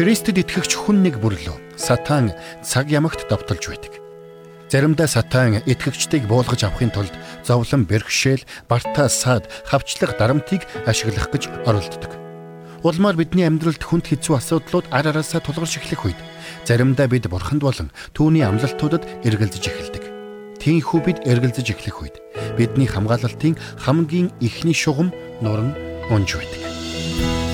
Христэд итгэгч хүн нэг бүрлөө сатан цаг ямагт давталж байдаг. Заримдаа сатан итгэгчдийг буулгаж авахын тулд зовлон бэрхшээл, бартаа саад, хавчлах дарамтыг ашиглах гэж оролддог. Улмаар бидний амьдралд хүнд хэцүү асуудлууд ар араасаа тулгарч эхлэх үед заримдаа бид бурханд болон түүний амлалтуудад эргэлзэж эхэлдэг. Тийхүү бид эргэлзэж эхлэх үед бидний хамгаалалтын хамгийн ихний шугам нуран унж байдаг.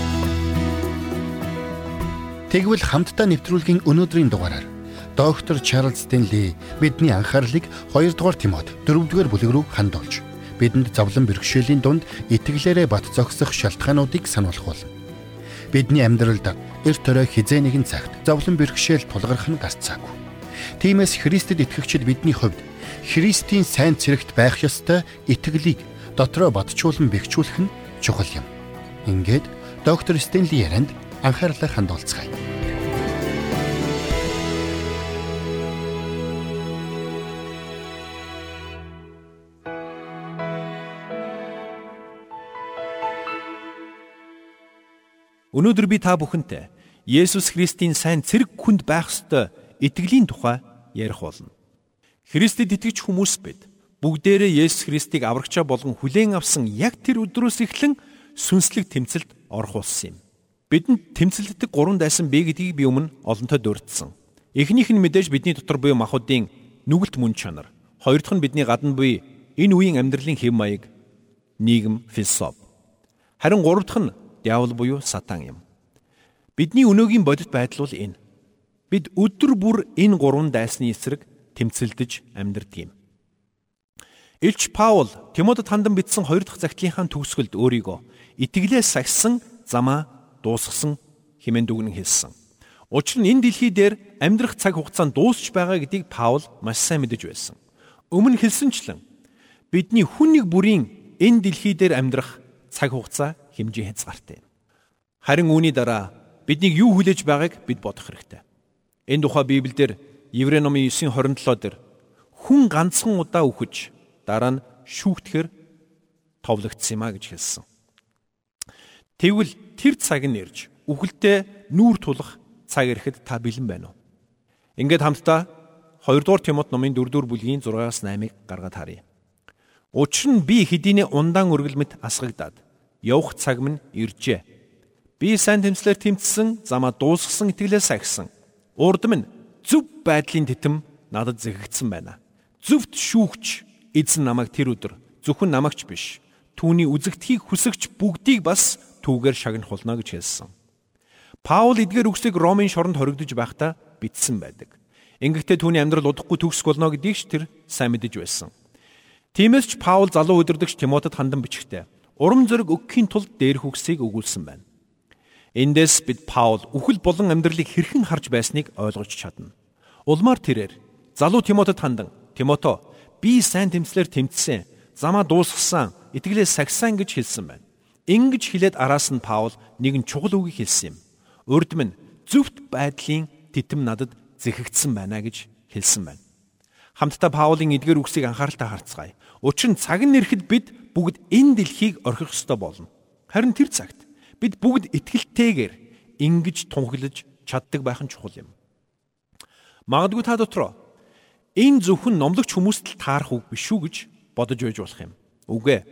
Тэгвэл хамтдаа нэвтрүүлгийн өнөөдрийн дугаараар доктор Чарлз Стенли бидний анхаарлыг 2 дугаар Тимот 4 дугаар бүлэг рүү хандуулж бидэнд зовлон бэрхшээлийн дунд итгэлээрээ бат зогсох шалтгаануудыг сануулах болно. Бидний амьдралд эрт төрөө хизээ нэгэн цагт зовлон бэрхшээл тулгарх нь гарцаагүй. Тиймээс Христэд итгэгчид бидний хувьд Христийн сайн цэрэгт байх ёстой итгэлийг дотроо батжуулан бэхжүүлэх нь чухал юм. Ингээд доктор Стенли ярианд анхаарлаа хандуулцгаая. Өнөөдөр би та бүхэнтэй Есүс Христийн сайн цэрэг хүнд байх ёстой итгэлийн тухай ярих болно. Христэд итгэж хүмүүс бид бүгдээрээ Есүс Христийг аврагчаа болгон хүлээн авсан яг тэр өдрөөс эхлэн сүнслэг тэмцэлд орох болсон юм. Бидэнд тэмцэлддэг гурван дайсан бий гэдгийг би өмнө олонтой дурдсан. Эхнийх нь мэдээж бидний дотор буй махуудын нүгэлт мөн чанар. Хоёр дахь нь бидний гадна буй энэ үеийн амьдралын хэв маяг, нийгэм, философи. Харин гурав дахь нь диавол буюу сатан юм. Бидний өнөөгийн бодит байдал бол энэ. Бид өдөр бүр энэ гурван дайсны эсрэг тэмцэлдэж амьдардаг юм. Илч Паул Тимотед хандан бичсэн хоёр дахь загтлынхаа төгсгөлд өөрийгөө итгэлээс сагсан замаа дуусгасан хэмээн дүгнэн хэлсэн. Учир нь энэ дэлхий дээр амьдрах цаг хугацаанд дуусч байгаа гэдгийг Паул маш сайн мэдэж байсан. Өмнө хэлсэнчлэн бидний хүн нэг бүрийн энэ дэлхий дээр амьдрах цаг хугацаа хэмжээ хязгаартай. Харин үүний дараа биднийг юу хүлээж байгааг бид бодох хэрэгтэй. Энэ тухай Библиэлд Еврей номын 9:27 дээр хүн ганцхан удаа үхэж дараа нь шүүхтгэр товлогдсон юм а гэж хэлсэн. Тэгвэл тэр цаг нь ирж үхэлдээ нүүр тулах цаг ирэхэд та бэлэн байна уу? Ингээд хамтдаа 2 дугаар Тимот номын 4 дугаар бүлгийн 6-аас 8-ыг гаргаад харъя. Учир нь би хэдийнэ ундаан өргөлмөт асгагдаад явах цаг минь иржээ. Би сайн тэмцлэр тэмцсэн, замаа дуусгасан итгэлээс агсан. Урд минь зөв байдлын титэм надад зэгэгдсэн байна. Зөвхт шүүгч эзэн намайг тэр өдөр зөвхөн намайгч биш. Түүний үзэгдхийг хүсэгч бүгдийг бас түүгээр шагнах болно гэж хэлсэн. Паул эдгээр үгсийг Ромын шоронд хоригдож байхдаа бичсэн байдаг. Ингэхдээ түүний амьдрал удахгүй төгсөх болно гэдгийг ч тэр сайн мэдэж байсан. Тиймээс ч Паул залуу өдөрдөгч Тимотед хандан бичгтээ урам зориг өгөхийн тулд дээрх үгсийг өгүүлсэн байна. Эндээс бид Паул үхэл болон амьдралыг хэрхэн харж байсныг ойлгож чадна. Улмаар тэрээр залуу Тимотед хандан Тимото би сайн тэмцлэр тэмцсэн, замаа дуусгасан, итгэлээ сагсан гэж хэлсэн байна. Ингэж хэлээд араас нь Паул нэгэн чухал үгийг хэлсэн юм. Урд минь зөвхт байдлын титэм надад зэхэгдсэн байна гэж хэлсэн байна. Хамтдаа Паулын эдгээр үгсийг анхааралтай харцгаая. Учир нь цаг нь ирэхэд бид бүгд энэ дэлхийг орхих ёстой болно. Харин тэр цагт бид бүгд итгэлтэйгээр ингэж тунхаглаж чаддаг байх нь чухал юм. Магадгүй та дотроо энэ зөвхөн номлогч хүмүүст л таарах үг биш үү гэж бодож байж болох юм. Үгүй ээ.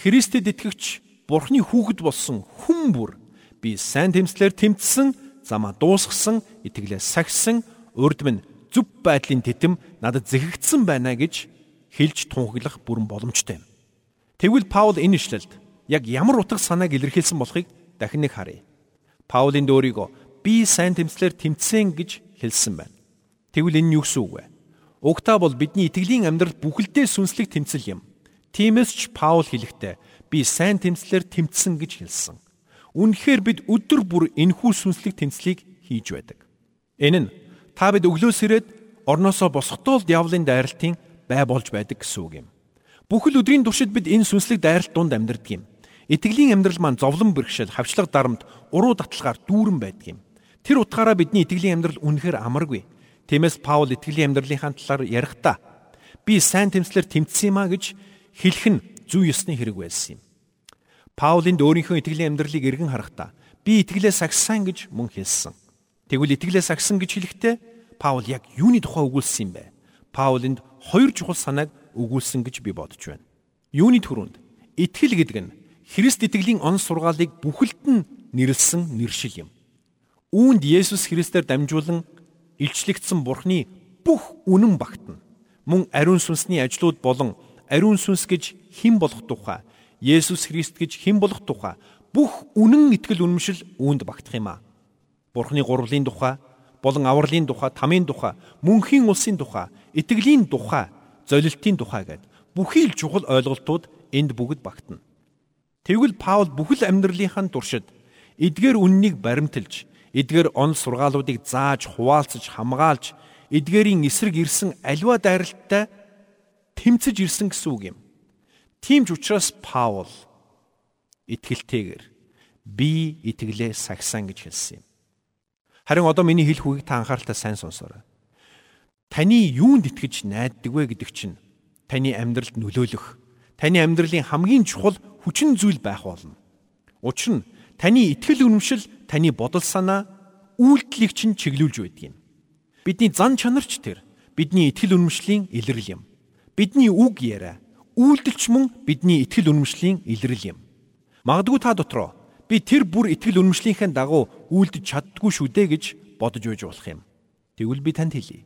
Христэд итгэгч Бурхны хүүхэд болсон хүн бүр би сайн тэмцлэр тэмцсэн, замаа дуусгасан, итгэлээ сахисан, урд минь зөв байдлын титэм надад зэхэгдсэн байна гэж хэлж тунхаглах бүрэн боломжтой юм. Тэгвэл Паул энэ ишлэлд яг ямар утга санааг илэрхийлсэн болохыг дахин нэг харъя. Паулын дөөрийгөө би сайн тэмцлэр тэмцсэн гэж хэлсэн байна. Тэгвэл энэ юу гэсэн үг вэ? Угтаа бол бидний итгэлийн амьдрал бүхэлдээ сүнслэг тэмцэл юм. Тиймээс ч Паул хэлэхдээ би сайн тэмцлэр тэмцсэн гэж хэлсэн. Үнэхээр бид өдөр бүр энэхүү сүнслэг тэмцлийг хийж байдаг. Энэ нь та бид өглөөс ирээд орноосоо босохдоо л диаволын дайралтын бай болж байдаг гэсэн үг юм. Бүхэл өдрийн туршид бид энэ сүнслэг дайралт дунд амьдардаг юм. Итгэлийн амьдрал маань зовлон бэрхшээл, хавчлаг дарамт, уруу татлагаар дүүрэн байдаг юм. Тэр утгаараа бидний итгэлийн амьдрал үнэхээр амаргүй. Тиймээс Паул итгэлийн амьдралынхаа талаар ярихдаа би сайн тэмцлэр тэмцсэн юм а гэж хэлэх нь зүй ёсны хэрэг байсан юм. Паулинд өөрийнхөө итгэлийн амьдралыг эргэн харахтаа би итгэлээ сагсан гэж мөн хэлсэн. Тэгвэл итгэлээс агсан гэж хэлэхдээ Паул яг юуны тухай өгүүлсэн юм бэ? Паул энд хоёр чухал санааг өгүүлсэн гэж би бодож байна. Юуны төрөнд итгэл гэдэг нь Христ итгэлийн он сургаалыг бүхэлд нь нэрлсэн нэршил юм. Үүнд Есүс Христээр дамжуулан илчлэгдсэн Бурхны бүх үнэн багтана. Мөн ариун сүнсний ажлууд болон ариун сүнс гэж хэн болох тухай, Есүс Христ гэж хэн болох тухай бүх үнэн итгэл үнэмшил үүнд багтах юм аа. Бурхны гурвлын тухай, болон авралын тухай, тамийн тухай, мөнхийн улсын тухай, итгэлийн тухай, золилтын тухай гэд бүхий л чухал ойлголтууд энд бүгд багтана. Тэгвэл Паул бүхэл амьдралынхаа туршид эдгээр үннийг баримталж эдгээр он сургаалуудыг зааж хуваалцаж хамгаалж эдгээрийн эсрэг ирсэн аливаа дайралттай тэмцэж ирсэн гэсэн үг юм. Тийм ч учраас Паул итгэлтэйгэр би итгэлээ сагсан гэж хэлсэн юм. Харин одоо миний хэлэх үгийг та анхааралтай сайн сонсоорой. Таны юунд итгэж найддаг вэ гэдэг чинь таны амьдралд нөлөөлөх, таны амьдралын хамгийн чухал хүчин зүйл байх болно. Учир нь таны итгэл үнэмшил таны бодол санаа үйлдэлийг чинь чиглүүлж байдаг юм. Бидний зан чанарч тэр бидний итгэл үнэмшлийн илрэл юм. Бидний үг яриа үйлдэлч мөн бидний итгэл үнэмшлийн илрэл юм. Магадгүй та дотроо би тэр бүр итгэл үнэмшлийнхээ дагуу үйлдэж чаддгүй шүү дээ гэж бодож байж болох юм. Тэгвэл би танд хэлье.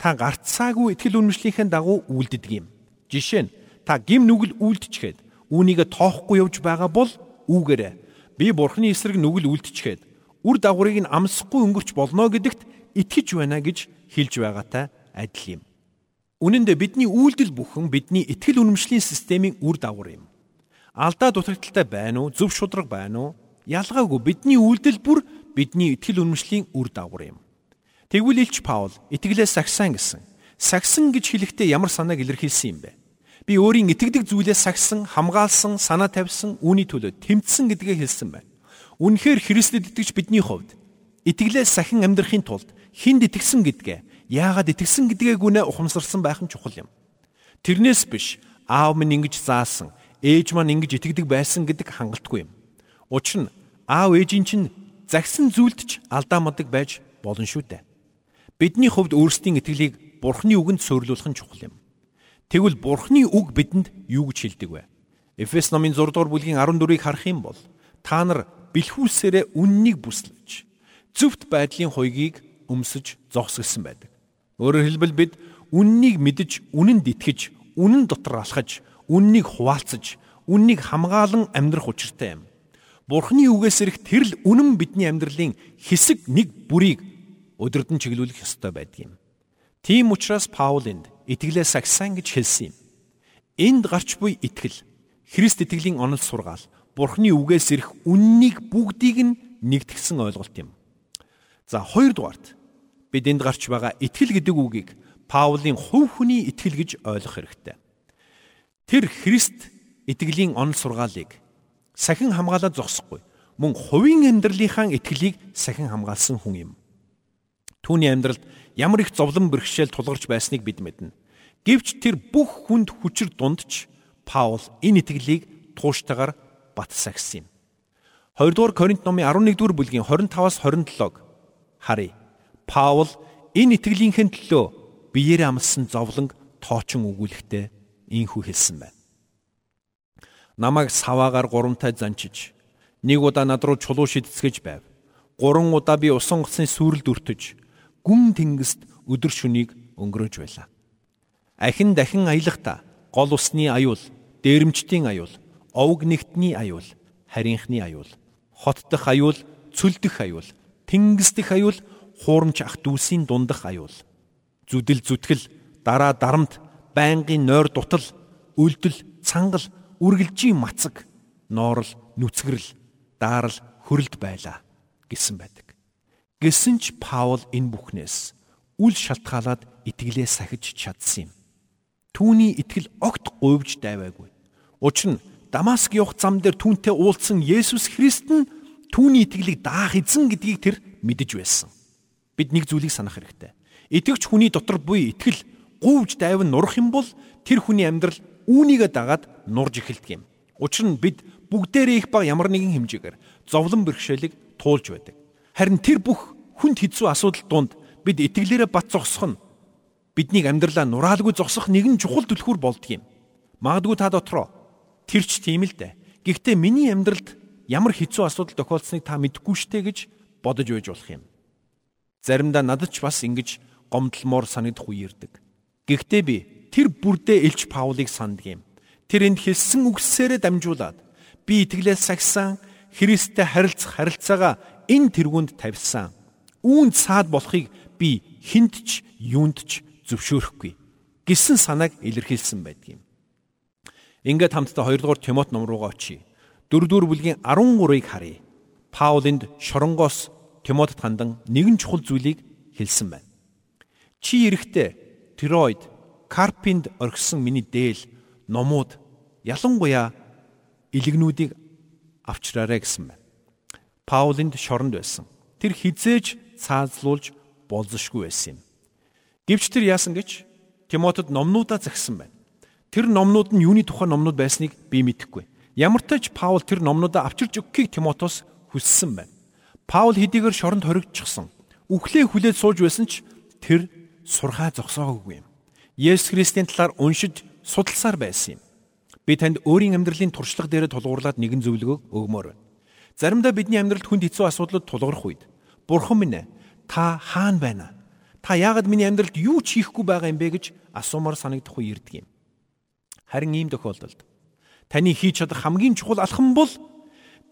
Та гарцаагүй итгэл үнэмшлийнхээ дагуу үйлддэг юм. Жишээ нь та гим нүгэл үйлдчихээд үүнийгээ тоохгүй явж байгаа бол үүгээрээ би бурхны эсрэг нүгэл үлдчихэд үр дагаврыг нь амсахгүй өнгөрч болно гэдэгт итгэж байна гэж хэлж байгаатай адил юм. Үнэн дээр бидний үйлдэл бүхэн бидний итгэл үнэмшлийн системийн үр дагавар юм. Алдаа дутагдaltaй байна уу, зөв шудраг байна уу? Ялгаагүй бидний үйлдэл бүр бидний итгэл үнэмшлийн үр дагавар юм. Тэгвэл Илч Паул итгэлээ сагсан гэсэн. Сагсан гэж хэлэхдээ ямар санааг илэрхийлсэн юм бэ? Би өөрийн итгэдэг зүйлээ сагсан, хамгаалсан, санаа тавьсан, үүний төлөө тэмцсэн гэдгээ хэлсэн байна. Үнэхээр Христэд итгэж бидний хувьд итгэлээ сахин амьдрахын тулд хинд итгэсэн гэдгээ, яагаад итгэсэн гэдгээ гүнээ ухамсарсан байх нь чухал юм. Тэрнээс биш аав минь ингэж заасан, ээж маань ингэж итгэдэг байсан гэдэг хангалтгүй юм. Учир нь аав ээжийн чинь загсан зүйлд ч алдаа мадаг байж болно шүү дээ. Бидний хувьд өөрсдийн итгэлийг Бурхны үгэнд суйрлуулах нь чухал юм. Тэгвэл Бурхны үг бидэнд юу гэж хэлдэг вэ? Эфес номын 6 дугаар бүлгийн 14-ийг харах юм бол та нар бэлхүүсээрээ үннийг бүслэж зөвхт байдлын хуйгийг өмсөж зогсгосон байдаг. Өөрөөр хэлбэл бид үннийг мэдж, үнэнд итгэж, үнэн дотор алхаж, үннийг хуваалцаж, үннийг хамгаалan амьдрах учиртай юм. Бурхны үгээс ирэх тэрл үнэн бидний амьдралын хэсэг нэг бүрийг өдөрдөн чиглүүлэх ёстой байдаг юм. Тийм учраас Паул энд итгэлээ сагсан гэж хэлсэн юм. Энд гарч буй итгэл Христ итгэлийн онол сургаал Бурхны үгээс ирэх үннийг бүгдийг нь нэгтгсэн ойлголт юм. За хоёрдугаарт бид энд гарч байгаа итгэл гэдэг үгийг Паулийн хувь хүний итгэл гэж ойлгох хэрэгтэй. Тэр Христ итгэлийн онол сургаалыг сахин хамгаалаад зогсохгүй мөн хувийн амьдралынхаа итгэлийг сахин хамгаалсан хүн юм. Түүний амьдралд ямар их зовлон бэрхшээл тулгарч байсныг бид мэднэ. Гэвч тэр бүх хүнд хүчээр дундч Паул энэ итгэлийг тууштайгаар бат сагсан юм. 2 дугаар Коринт номын 11 дугаар бүлгийн 25-аас 27-г харъя. Паул энэ итгэлийнхээ төлөө биеэрээ амссан зовлонг тоочин өгүүлэхдээ ийхүү хэлсэн байна. Намайг саваагаар гурамтай занчиж нэг удаа над руу чулуу шидцгэж байв. Гурван удаа би усан гоцны сүрэлд өртөж гүн тэнгист өдөр шөнийг өнгөрөөж байлаа. Ахин дахин аялахдаа гол усны аюул, дээрэмчдийн аюул, овг нэгтний аюул, харийнхны аюул, хот дах аюул, цүл дэх аюул, тэнгис дэх аюул, хуурамч ах дүүсийн дундах аюул. Зүдэл зүтгэл, дараа дарамт, байнгын нойр дутал, үлдэл, цангал, үргэлжийн мацаг, ноорл, нүцгэрэл, даарал, хөрөлд байлаа гэсэн байдаг. Гэсэн ч Паул энэ бүхнээс үл шалтгаалаад итгэлээ сахиж чадсан юм. Түүний итгэл огт говьж дайваагүй. Учир нь Дамаск явах зам дээр түүнтэй уулзсан Есүс Христ нь түүний итгэлийг даах эзэн гэдгийг тэр мэдэж байсан. Бид нэг зүйлийг санах хэрэгтэй. Итгэвч хүний дотор буй итгэл говьж дайван нурах юм бол тэр хүний амьдрал үүнийгээ дагаад нурж эхэлдэг юм. Учир нь бид бүгдээрээ их баг ямар нэгэн хэмжээгээр зовлон бэрхшээлийг туулж байдаг. Харин тэр бүх хүнд хэцүү асуудал донд бид итгэлээрээ бат зогсох нь биднийг амьдралаа нураалгүй зогсох нэгэн чухал түлхүүр болдгийм. Магадгүй та дотроо тэрч тийм л дээ. Гэхдээ миний амьдралд ямар хэцүү асуудал тохиолдсныг та мэдэхгүй штэ гэж бодож байж болох юм. Заримдаа надад ч бас ингэж гомдлмоор санагдах үе ирдэг. Гэхдээ би тэр бүрдээ Илч Паулыг санддаг юм. Тэр энд хэлсэн үгсээрээ дамжуулаад би итгэлээс сагсан Христтэй харилцах харилцаагаа энэ тэргуунд тавьсан. Үүнд саад болохыг би хинт ч юунд ч зөвшөөрөхгүй гэсэн санааг илэрхийлсэн байдаг юм. Ингээд хамтдаа 2 дугаар Тимот ном руугаа очие. 4 дугаар бүлгийн 13-ыг харъя. Паулинд шоронгоос Тимотед хандан нэгэн чухал зүйлийг хэлсэн байна. Чи эрэхтээ Тироид, Карпинд орхисон миний дээл номууд ялангуяа илэгнүүдийг авчраарэ гэсэн байна. Паулинд шоронд байсан. Тэр хизээж цаазлуулж болзошгүй байсан юм. Гэвч тэр яасан гэж Тимотед номнуудаа загсан байна. Тэр номнууд нь юуны тухай номнууд байсныг би мэдэхгүй. Ямар ч тач Паул тэр номнуудаа авчирч өгөхийг Тимотос хүссэн байна. Паул хэдийгээр шоронд хоригдчихсан. Үхлээ хүлээд сууж байсан ч тэр сурхаа зогсоогүй юм. Есүс Христийн талаар уншиж судалсаар байсан юм. Би танд өөрийн амьдралын туршлага дээр тулгуурлаад нэгэн зөвлөгөө өгмөр байна. Заримдаа бидний амьдралд хүнд хэцүү асуудлууд тулгарх үед Бурхан минь та хаана байна? Та яагаад миний амьдралд юу ч хийхгүй байгаа юм бэ гэж асуумаар санагдах үе ирдэг юм. Харин ийм тохиолдолд таны хийж чадах хамгийн чухал алхам бол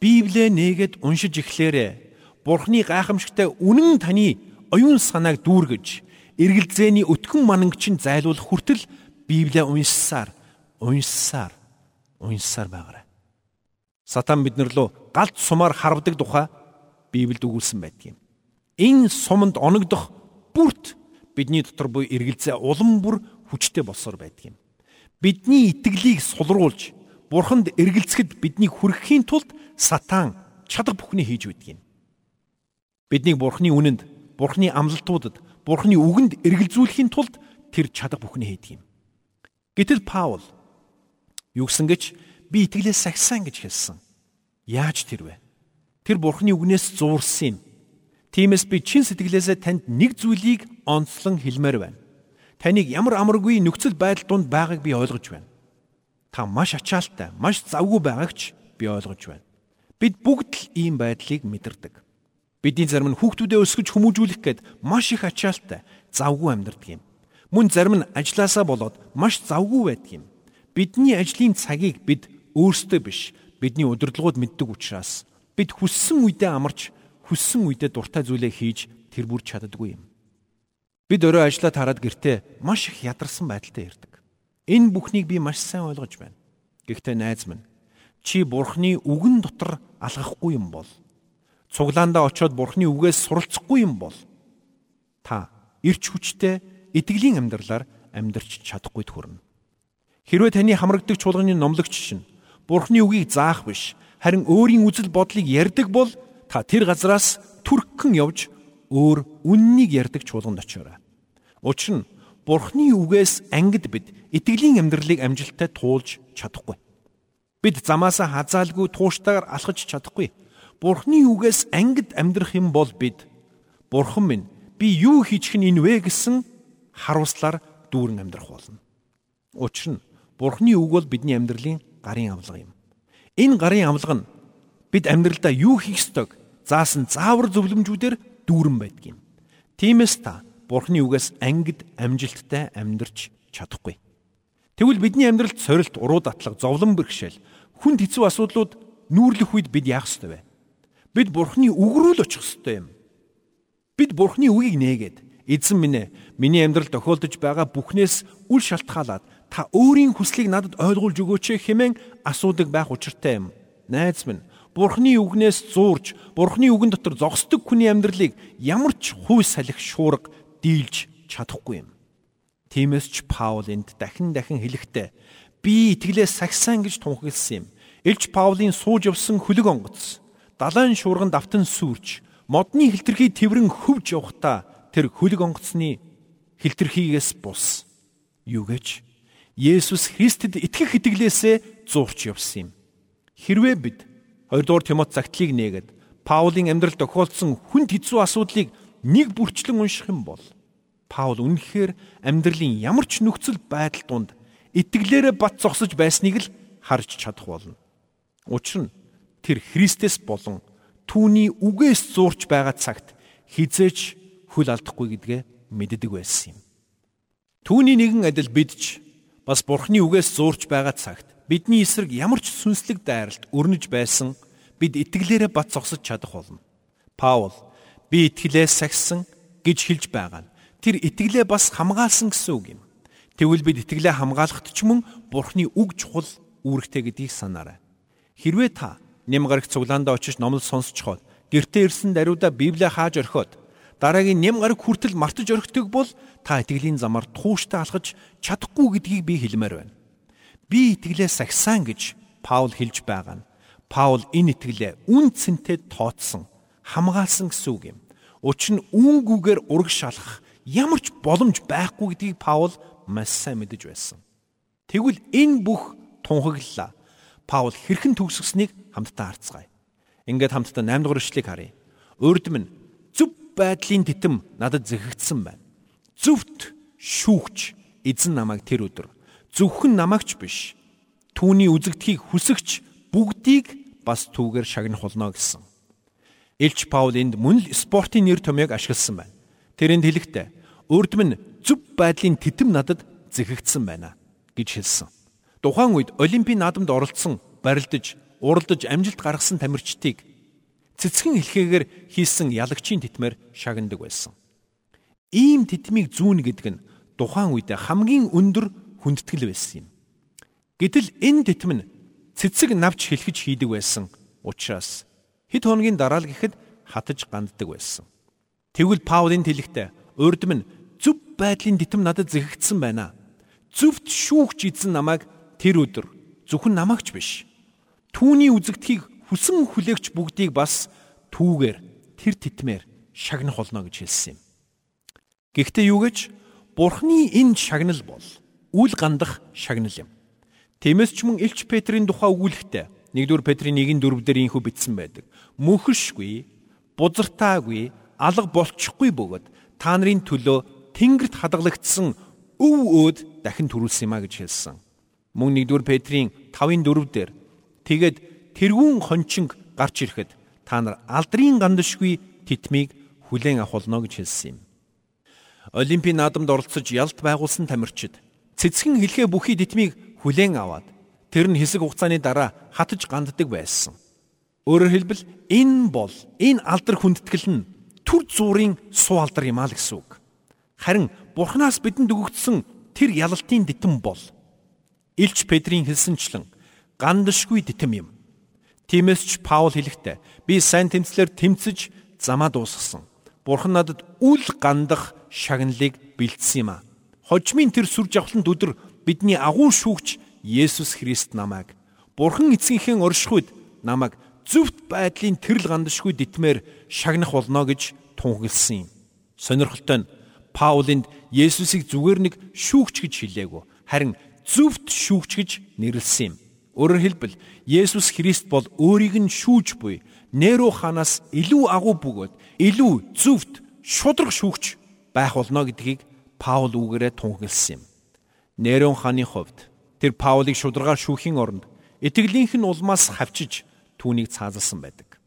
Библийг нээгээд уншиж эхлээрэй. Бурхны гайхамшигтай үнэн таны оюун санааг дүүргэж, эргэлзээний өтгөн манангчин зайлуулах хүртэл Библийг уншсаар, уншсаар, уншсаар байгаарай. Сатан биднэр лөө галт сумаар харвдаг тухай Библиэд өгүүлсэн байдаг юм. Энэ суманд оногдох бүрт бидний дотор буй эргэлзээ улам бүр хүчтэй болсоор байдаг юм. Бидний итгэлийг сулруулж бурханд эргэлзэхэд биднийг хүрхэхийн тулд сатан чадах бүхнийг хийж байдаг юм. Биднийг бурхны үнэнд, бурхны амлалтуудад, бурхны үгэнд эргэлзүүлэхийн тулд тэр чадах бүхнийг хийдэг юм. Гэтэл Паул юу гэсэн гэж би итгэлээс сахисан гэж хэлсэн. Яаж тэр вэ? Тэр бурхны үгнээс зуурсан юм Тиймээс би чин сэтгэлээсээ танд нэг зүйлийг онцлон хэлмээр байна. Таныг ямар амаргүй нөхцөл байдал донд байгааг би ойлгож байна. Та маш ачаалттай, маш завгүй байгаагч би ойлгож байна. Бид бүгд л ийм байдлыг мэдэрдэг. Бидний зарим нь хүүхдүүдээ өсгөж хүмүүжүүлэх гээд маш их ачаалттай, завгүй амьдардаг юм. Мөн зарим нь ажилласаа болоод маш завгүй байдаг юм. Бидний ажлын цагийг бид өөрсдөө биш, бидний удирдлагууд мэддэг учраас бид хүссэн үедээ амарч хүссэн үедээ дуртай зүйлээ хийж тэр бүр чаддаггүй юм. Бид өөрөө ажиллаа тараад гэртээ маш их ядарсан байдалтай ирдэг. Энэ бүхнийг би маш сайн ойлгож байна. Гэхдээ найз минь чи бурхны үгэн дотор алгахгүй юм бол цуглаандаа очиод бурхны үгээс суралцахгүй юм бол та эрч хүчтэй итгэлийн амьдралаар амьдрч чадахгүй төрнө. Хэрвээ таны хамрагдаг чуулганы номлогч шин бурхны үгийг заах биш харин өөрийн үзэл бодлыг ярьдаг бол та тэр газраас түрххэн явж өөр үннийг ярддаг чуулганд очиорой. Учир нь Бурхны үгээс ангид бид итгэлийн амьдралыг амжилттай туулж чадахгүй. Бид замаасаа хазаалгүй тууштайгаар алхаж чадахгүй. Бурхны үгээс ангид амьдрах юм бол бид Бурхан минь би юу хийчих нь энэ вэ гэсэн харуулслаар дүүрэн амьдрах болно. Учир нь Бурхны үг бол бидний амьдралын гарын авлага юм. Энэ гарын авлага нь бид амьдралдаа юу хийх ёстойг заасан заавар зөвлөмжүүдээр дүүрэн байдаг юм. Тиймээс та Бурхны үгээс ангид амжилттай амьдрч чадахгүй. Тэгвэл бидний амьдралд сорилт, уруу датлаг, зовлон бэрхшээл, хүнд хэцүү асуудлууд нүүрлэх үед бид яах ёстой вэ? Бид Бурхны үг рүү л очих ёстой юм. Бид Бурхны үгийг нээгээд эзэн минь ээ, миний амьдралд тохиолдож байгаа бүхнээс үл шалтгаалаад та өөрийн хүслийг надад ойлгуулж өгөөч хэмээн асуудаг байх учиртай юм. Найз минь Бурхны үгнээс зуурж, Бурхны үгэн дотор зогсдог хүний амьдралыг ямар ч хүй салхи шуурга дийлж чадахгүй юм. Тиймээс ч Паул энд дахин дахин хэлэхдээ би итгэлээс сагсан гэж тунхагласан юм. Илч Паулийн сууж явсан хөлөг онгоц, далайн шуурган давтан сүрч, модны хилтерхий тэрврэн хөвж явхдаа тэр хөлөг онгоцны хилтерхийгээс бус. Юу гэж Есүс Христэд итгэх итгэлээсээ зуурч явсан юм. Хэрвээ бид 2 дугаар Тимот загтлыг нээгээд Паулийн амьдралд тохиолдсон хүнд хэцүү асуудлыг нэг бүрчлэн унших юм бол Паул үнэхээр амьдралын ямар ч нөхцөл байдал донд итгэлээрээ бат зогсож байсныг л харж чадах болно. Учир нь тэр Христэс болон түүний үгээс зурж байгаа цагт хизээч хөл алдахгүй гэдгээ мэддэг байсан юм. Түүний нэгэн адил бид ч бас Бурхны үгээс зурж байгаа цагт бидний эсрэг ямар ч сүнслэг дайралт өрнөж байсан бид итгэлээрээ бат зогсож чадах болно. Паул би итгэлээ сахисан гэж хэлж байгаа нь тэр итгэлээ бас хамгаалсан гэсэн үг юм. Тэгвэл бид итгэлээ хамгаалахт ч мөн Бурхны үг чухал үүрэгтэй гэдгийг санаарай. Хэрвээ та нэм гарагт цуглаандаа очиж номлол сонсцоход гэртээ ирсэн даруйда Библийг хааж орхиод дараагийн нэм гараг хүртэл мартаж орхидог бол та итгэлийн замаар тууштай алхаж чадахгүй гэдгийг би хэлмээр байна. Би итгэлээ сахисан гэж Паул хэлж байгаа нь Паул энэ итгэлээ үн цэнтэй тооцсон, хамгаалсан гэсэн үг юм. Учир нь үүнгүүгээр урагшаалах ямар ч боломж байхгүй гэдгийг Паул маш сайн мэдэж байсан. Тэгвэл энэ бүх тунхаглалаа Паул хэрхэн төгсгснийг хамтдаа харцгаая. Ингээд хамтдаа 8 дугаар эшлэгийг харъя. Урдм нь зөв байдлын титэм надад зэхэгдсэн байна. Зөвхт шүүгч эзэн намайг тэр өдөр зөвхөн намайгч биш түүний үзэгдхийг хүсэгч бүгдийг бас түүгээр шагнах болно гэсэн. Илч Паул энд мөн л спортын нэр томьёог ашигласан байна. Тэрэнд хэлэхдээ урд минь зөв байдлын титэм надад зэхэгдсэн байна гэж хэлсэн. Тухайн үед Олимпийн наадамд оролцсон, барилдаж, уралдаж амжилт гаргасан тамирчдыг цэцгэн хэлхээгээр хийсэн ялагчийн титмээр шагнадаг байсан. Ийм титмийг зүүн гэдэг нь тухайн үед хамгийн өндөр хүндэтгэл байсан юм. Гэтэл энэ титм нь цэцэг навч хэлхэж хийдэг байсан учраас хэд хоногийн дараа л гэхэд хатаж ганддаг байсан. Тэгвэл Паулын тэлэгтээ урдм нь зөв байдлын дитм надад зэгэгдсэн байна. Зөвхт шүүгч эзэн намайг тэр өдөр зөвхөн намаагч биш. Түүний үзэгдхийг хүсэн хүлээгч бүгдийг бас түүгээр тэр титмээр шагнах болно гэж хэлсэн юм. Гэхдээ юу гэж Бурхны энэ шагнал бол үл гандах шагнал юм. Тиймээс ч мөн Илч Петрийн тухай өгүүлэхдээ 1-р Петрийн 1-4 дээр инхүү бичсэн байдаг. Мөхөшгүй, бузартаагүй, алга болчихгүй бөгөөд та нарын төлөө тэнгэрт хадгалагдсан өв өөд дахин төрүүлсэн юм а гэж хэлсэн. Мөн 1-р Петрийн 5-4 дээр тэгээд тэрүүн хончинг гарч ирэхэд та нар алдрын гандашгүй титмийг хүлээн авах болно гэж хэлсэн юм. Олимпийн наадамд оролцож ялт байгуулсан тамирчид цэцгэн хэлхээ бүхий титмийг хүлээн аваад тэр нь хэсэг хугацааны дараа хатаж ганддаг байсан. Өөрөөр хэлбэл энэ бол энэ алдар хүндэтгэл нь түр зуурын суу алдар юм аа л гэсэн үг. Харин Бурханаас бидэнд өгөгдсөн тэр ялалтын дитэн бол Илч Петрийн хэлсэнчлэн гандашгүй дитэн юм. Тиймээс ч Паул хэлэхдээ би сайн тэмцлэр тэмцэж замаа дуусгасан. Бурхан надад үл гандах шагналыг бэлдсэн юм а. Хожмын тэр сүр жавхланд өдөр бидний агуу шүүгч Есүс Христ намайг Бурхан эцгийнхээ оршихуйд намайг зөвхт байдлын тэрл гандашгүй дитмээр шагнах болно гэж тунхагласан юм. Сонирхолтой нь Паулинд Есүсийг зүгээр нэг шүүгч гэж хэлээгүй. Харин зөвхт шүүгч гэж нэрлсэн юм. Өөрөөр хэлбэл Есүс Христ бол өөрийг нь шүүж буй Неро ханаас илүү агуу бөгөөд илүү зөвхт шудраг шүүгч байх болно гэдгийг Паул үгээрээ тунхагласан юм. Нерон хааны хувьд тэр Паулыг шударгаар шүүхийн оронд итгэлийнх нь улмаас хавчиж түүнийг цаазалсан байдаг.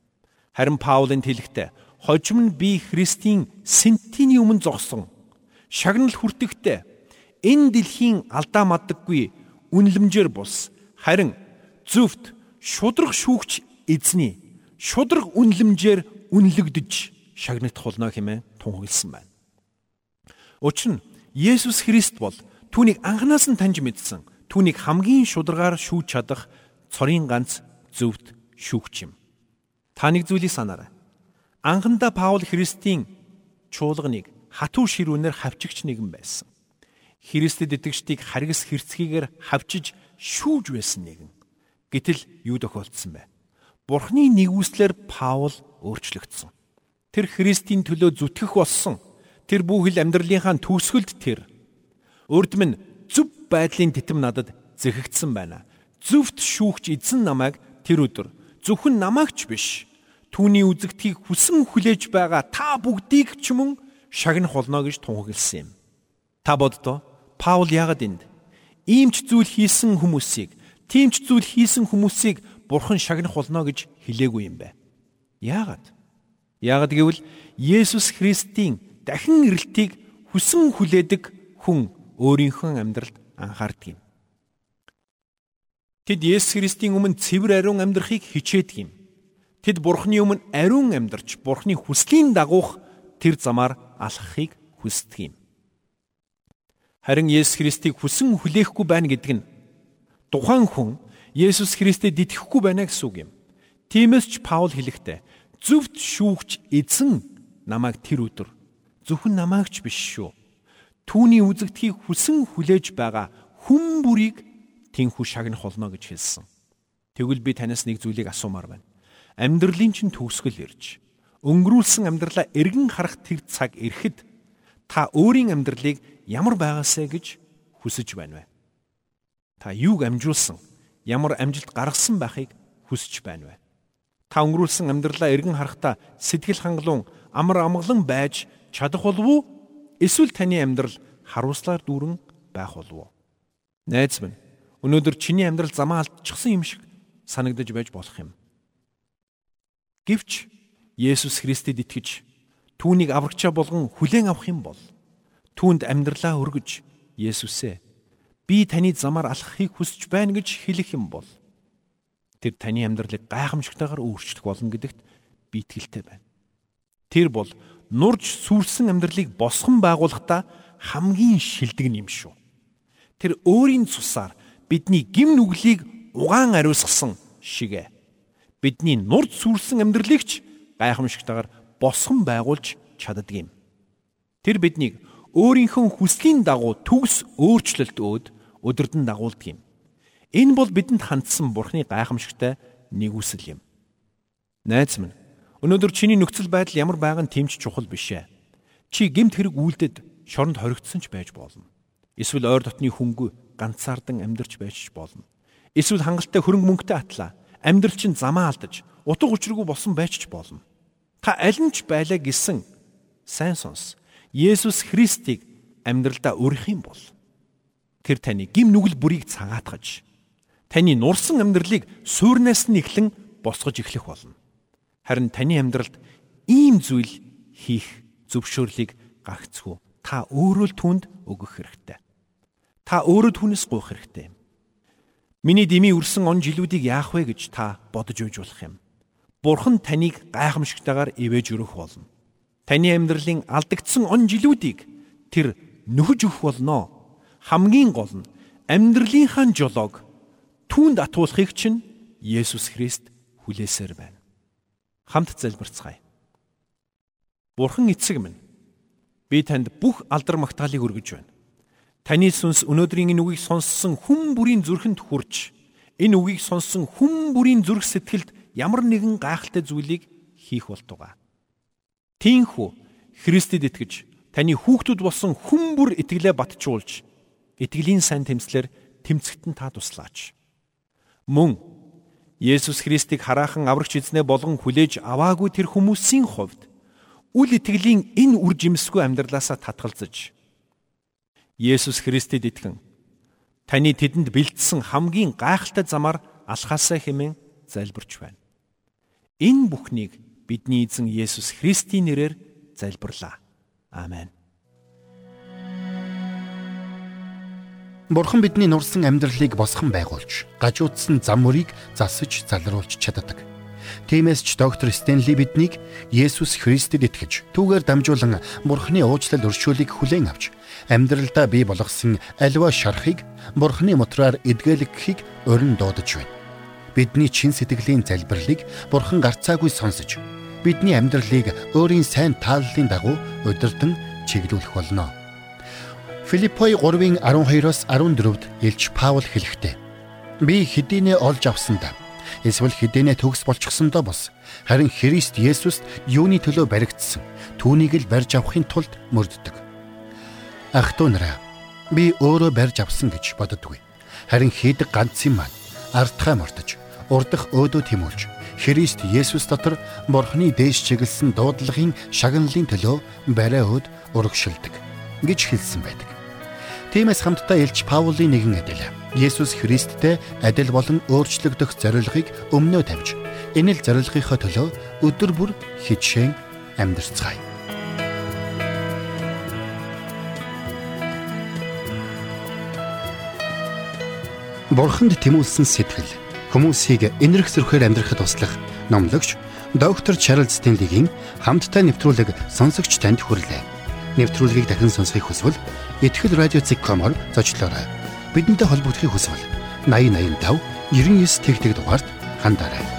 Харин Паулын тэлэгтээ хожим нь би Христийн сентиний өмнө зогсон шагнал хүртэхдээ энэ дэлхийн алдаа мадаггүй үнлэмжээр бус харин зөвхт шудраг шүүгч эзний шудраг үнлэмжээр үнэлэгдэж шагнагдах болно хэмээн тунхагласан байна. Учир нь Есүс Христ бол түүнийг анханаас нь таньж мэдсэн, түүнийг хамгийн шударгаар шүүж чадах цорын ганц зөвхт шүүгч юм. Та нэг зүйлийг санаарай. Анхандаа Паул Христийн чуулганыг хатуу ширүүнээр хавчигч нэгэн байсан. Христэд итгэжтийг харгас хэрцгийгээр хавчиж шүүж байсан нэгэн. Гэтэл юу тохиолдсон бэ? Бурхны нэгүслэр Паул өөрчлөгдсөн. Тэр Христийн төлөө зүтгэх болсон. Тэр бүхэл амьдралынхаа төгсгөлд тэр урд минь зөв байдлын титэм надад зэхэгдсэн байна. Зөвхт шүүгч эзэн намайг тэр өдөр зөвхөн намаагч биш түүний үзэгдхийг хүсэн хүлээж байгаа та бүгдийг ч мөн шагнах болно гэж тунхагласан юм. Та боддоо Паул яагаад энд иймч зүйл хийсэн хүмүүсийг, тиймч зүйл хийсэн хүмүүсийг бурхан шагнах болно гэж хэлээгүй юм бэ? Яагаад? Яагаад гэвэл Есүс Христийн дахин ирэлтийг хүсэн хүлээдэг хүн өөрийнхөө амьдралд анхаардаг юм. Тэд Есүс Христийн өмнө цэвэр ариун амьдрахыг хичээдэг юм. Тэд Бурхны өмнө ариун амьдарч Бурхны хүслийн дагуух тэр замаар алхахыг хүсдэг юм. Харин Есүс Христийг хүсэн хүлээхгүй байна гэдэг нь тухайн хүн Есүс Христэд итгэхгүй байна гэсэн үг юм. Тиймээс ч Паул хэлэхдээ зөвхт шүүгч эзэн намайг тэр өдөр зөвхөн намайг ч биш шүү. Түүний үзэгдхийг хүсэн хүлээж байгаа хүн бүрийг тэнхүү шагнах болно гэж хэлсэн. Тэгвэл би танаас нэг зүйлийг асуумаар байна. Амьдралын чинь төгсгөл ирж өнгөрүүлсэн амьдралаа эргэн харах тэр цаг ирэхэд та өөрийн амьдралыг ямар байгаасэ гэж хүсэж байна вэ? Та юуг амжуулсан, ямар амжилт гаргасан байхыг хүсэж байна вэ? Та өнгөрүүлсэн амьдралаа эргэн харахтаа сэтгэл хангалуун амар амгалан байж чадах болов уу? Эсвэл таны амьдрал харуулслаар дүүрэн байх болов уу? Найз минь, өнөөдөр чиний амьдрал замаа алдчихсан юм шиг санагдаж байж болох юм. Гэвч Есүс Христэд итгэж түүнийг аврагчаа болгон хүлээн авах юм бол түүнд амьдралаа өргөж Есүсээ би таны замаар алхахыг хүсэж байна гэж хэлэх юм бол тэр таны амьдралыг гайхамшигтайгаар өөрчлөх болно гэдэгт би итгэлтэй байна. Тэр бол нурж сүрсэн амьдралыг босгон байгуулахдаа хамгийн шилдэг юм шүү. Тэр өөрийн цусаар бидний гим нүглийг угаан ариусгасан шигэ бидний нурж сүрсэн амьдралыг ч гайхамшигтайгаар босгон байгуулж чаддаг юм. Тэр биднийг өөрийнхөө хүслийн дагуу төгс өөрчлөлт өөд өдөрдөн дагуулдаг юм. Энэ бол бидэнд хандсан Бурхны гайхамшигтай нэгүсэл юм. Найз минь, өнөөдөр чиний нөхцөл байдал ямар байгаа нь тэмч чухал биш ээ. Чи гемт хэрэг үйлдэд шоронд хоригдсон ч байж болно. Эсвэл ойр дотны хөнгө ганцаардан амьдарч байж болно. Эсвэл хангалттай хөрөнгө мөнгөтэй атлаа амьдрал чинь замаа алдаж утга учиргүй болсон байж ч болно. Та аль нь ч байлаа гэсэн сайн сонс. Есүс Христийг амьдралдаа өргөх юм бол тэр таны гим нүгэл бүрийг цагаатгаж таны нурсан амьдралыг суурнаас нь эхлэн босгож эхлэх болно. Харин таны амьдралд ийм зүйл хийх зөвшөөрлийг гагцгүй та өөрөө л түнд өгөх хэрэгтэй. Та өөрөө түүнээс гуйх хэрэгтэй. Миний дими үрсэн он жилүүдийг яах вэ гэж та бодож үйж болох юм. Бурхан таныг гайхамшигтайгаар ивэж өрөх болно. Таны амьдралын алдагдсан он жилүүдийг тэр нөхөж өгөх болно. Хамгийн гол нь амьдралынхаа жолоог түүнд атуулахыг чинь Есүс Христ хүлээсээр байна. Хамт залбирцгаая. Бурхан эцэг минь би танд бүх алдар магтаалыг өргөж байна. Таны сүнс өнөөдрийн энэ үгийг сонссон хүн бүрийн зүрхэнд хүрч энэ үгийг сонссон хүн бүрийн зүрх сэтгэлд ямар нэгэн гайхалтай зүйлийг хийх болтугай. Тинхүү Христэд итгэж таны хүүхдүүд болсон хүн бүр итгэлээ батжуулж итгэлийн сайн тэмцлэр тэмцэгтэн та туслаач. Мөн Есүс Христийг хараахан аврагч эзнээ болгон хүлээж аваагүй тэр хүмүүсийн хувьд үл итгэлийн энэ үр жимсгүй амьдралаасаа татгалзаж Есүс Христэд итгэн таны тэдэнд бэлдсэн хамгийн гайхалтай замаар алхаасаа хэмээн залбирч байна. Энэ бүхнийг бидний эзэн Есүс Христийн нэрээр залбирлаа. Амен. Бурхан бидний нурсан амьдралыг босгон байгуулж, гажуудсан зам мөрийг засаж залруулж чаддаг. Тиймээс ч доктор Стенли биднийг Есүс Христэд итгэж, түүгээр дамжуулан Бурханы уучлал өршөөлийг хүлээн авч, амьдралдаа бий болгосон альва шарахыг Бурханы мотраар эдгэлэгхийг өрн дуудаж байна бидний чин сэтгэлийн залбирлыг Бурхан гарцаагүй сонсож бидний амьдралыг өөрийн сайн тааллын дагуу удирдан чиглүүлэх болно. Филиппой 3-ын 12-оос 14-д Илч Паул хэлэхдээ би хэдийнэ олж авсандаа эсвэл хэдийнэ төгс болчихсондоо бос харин Христ Есүст юуны төлөө баригдсан түүнийг л барьж авахын тулд мөрддөг. Ах トゥ нараа би өөрөө барьж авсан гэж боддоггүй. Харин хийдэг ганц юм маань ардхаа мортож урдах өөдөө тэмүүлж Христ Есүс дотор Бурхны дээш чиглэсэн дуудлагын шагналын төлөө барай өд урагшилдаг гэж хэлсэн байдаг. Тиймээс хамтдаа Илч Паулийн нэгэн адил Есүс Христтэй адил болон өөрчлөгдөх зорилгыг өмнөө тавьж энэ л зорилгынхоо төлөө өдөр бүр хичээн амьдарцгаая. Бурханд тэмүүлсэн сэтгэл хүмүүсийг энэрх зөрхөөр амьдрахад туслах номлогч доктор Чарлз Стенлигийн хамттай нэвтрүүлэг сонсогч танд хүрлээ. Нэвтрүүлгийг дахин сонсохыг хүсвэл ихтгэл радиоцик.com-оор зочлоорой. Бидэнтэй холбогдохыг хүсвэл 8085 99 тэгтэг дугаард хандаарай.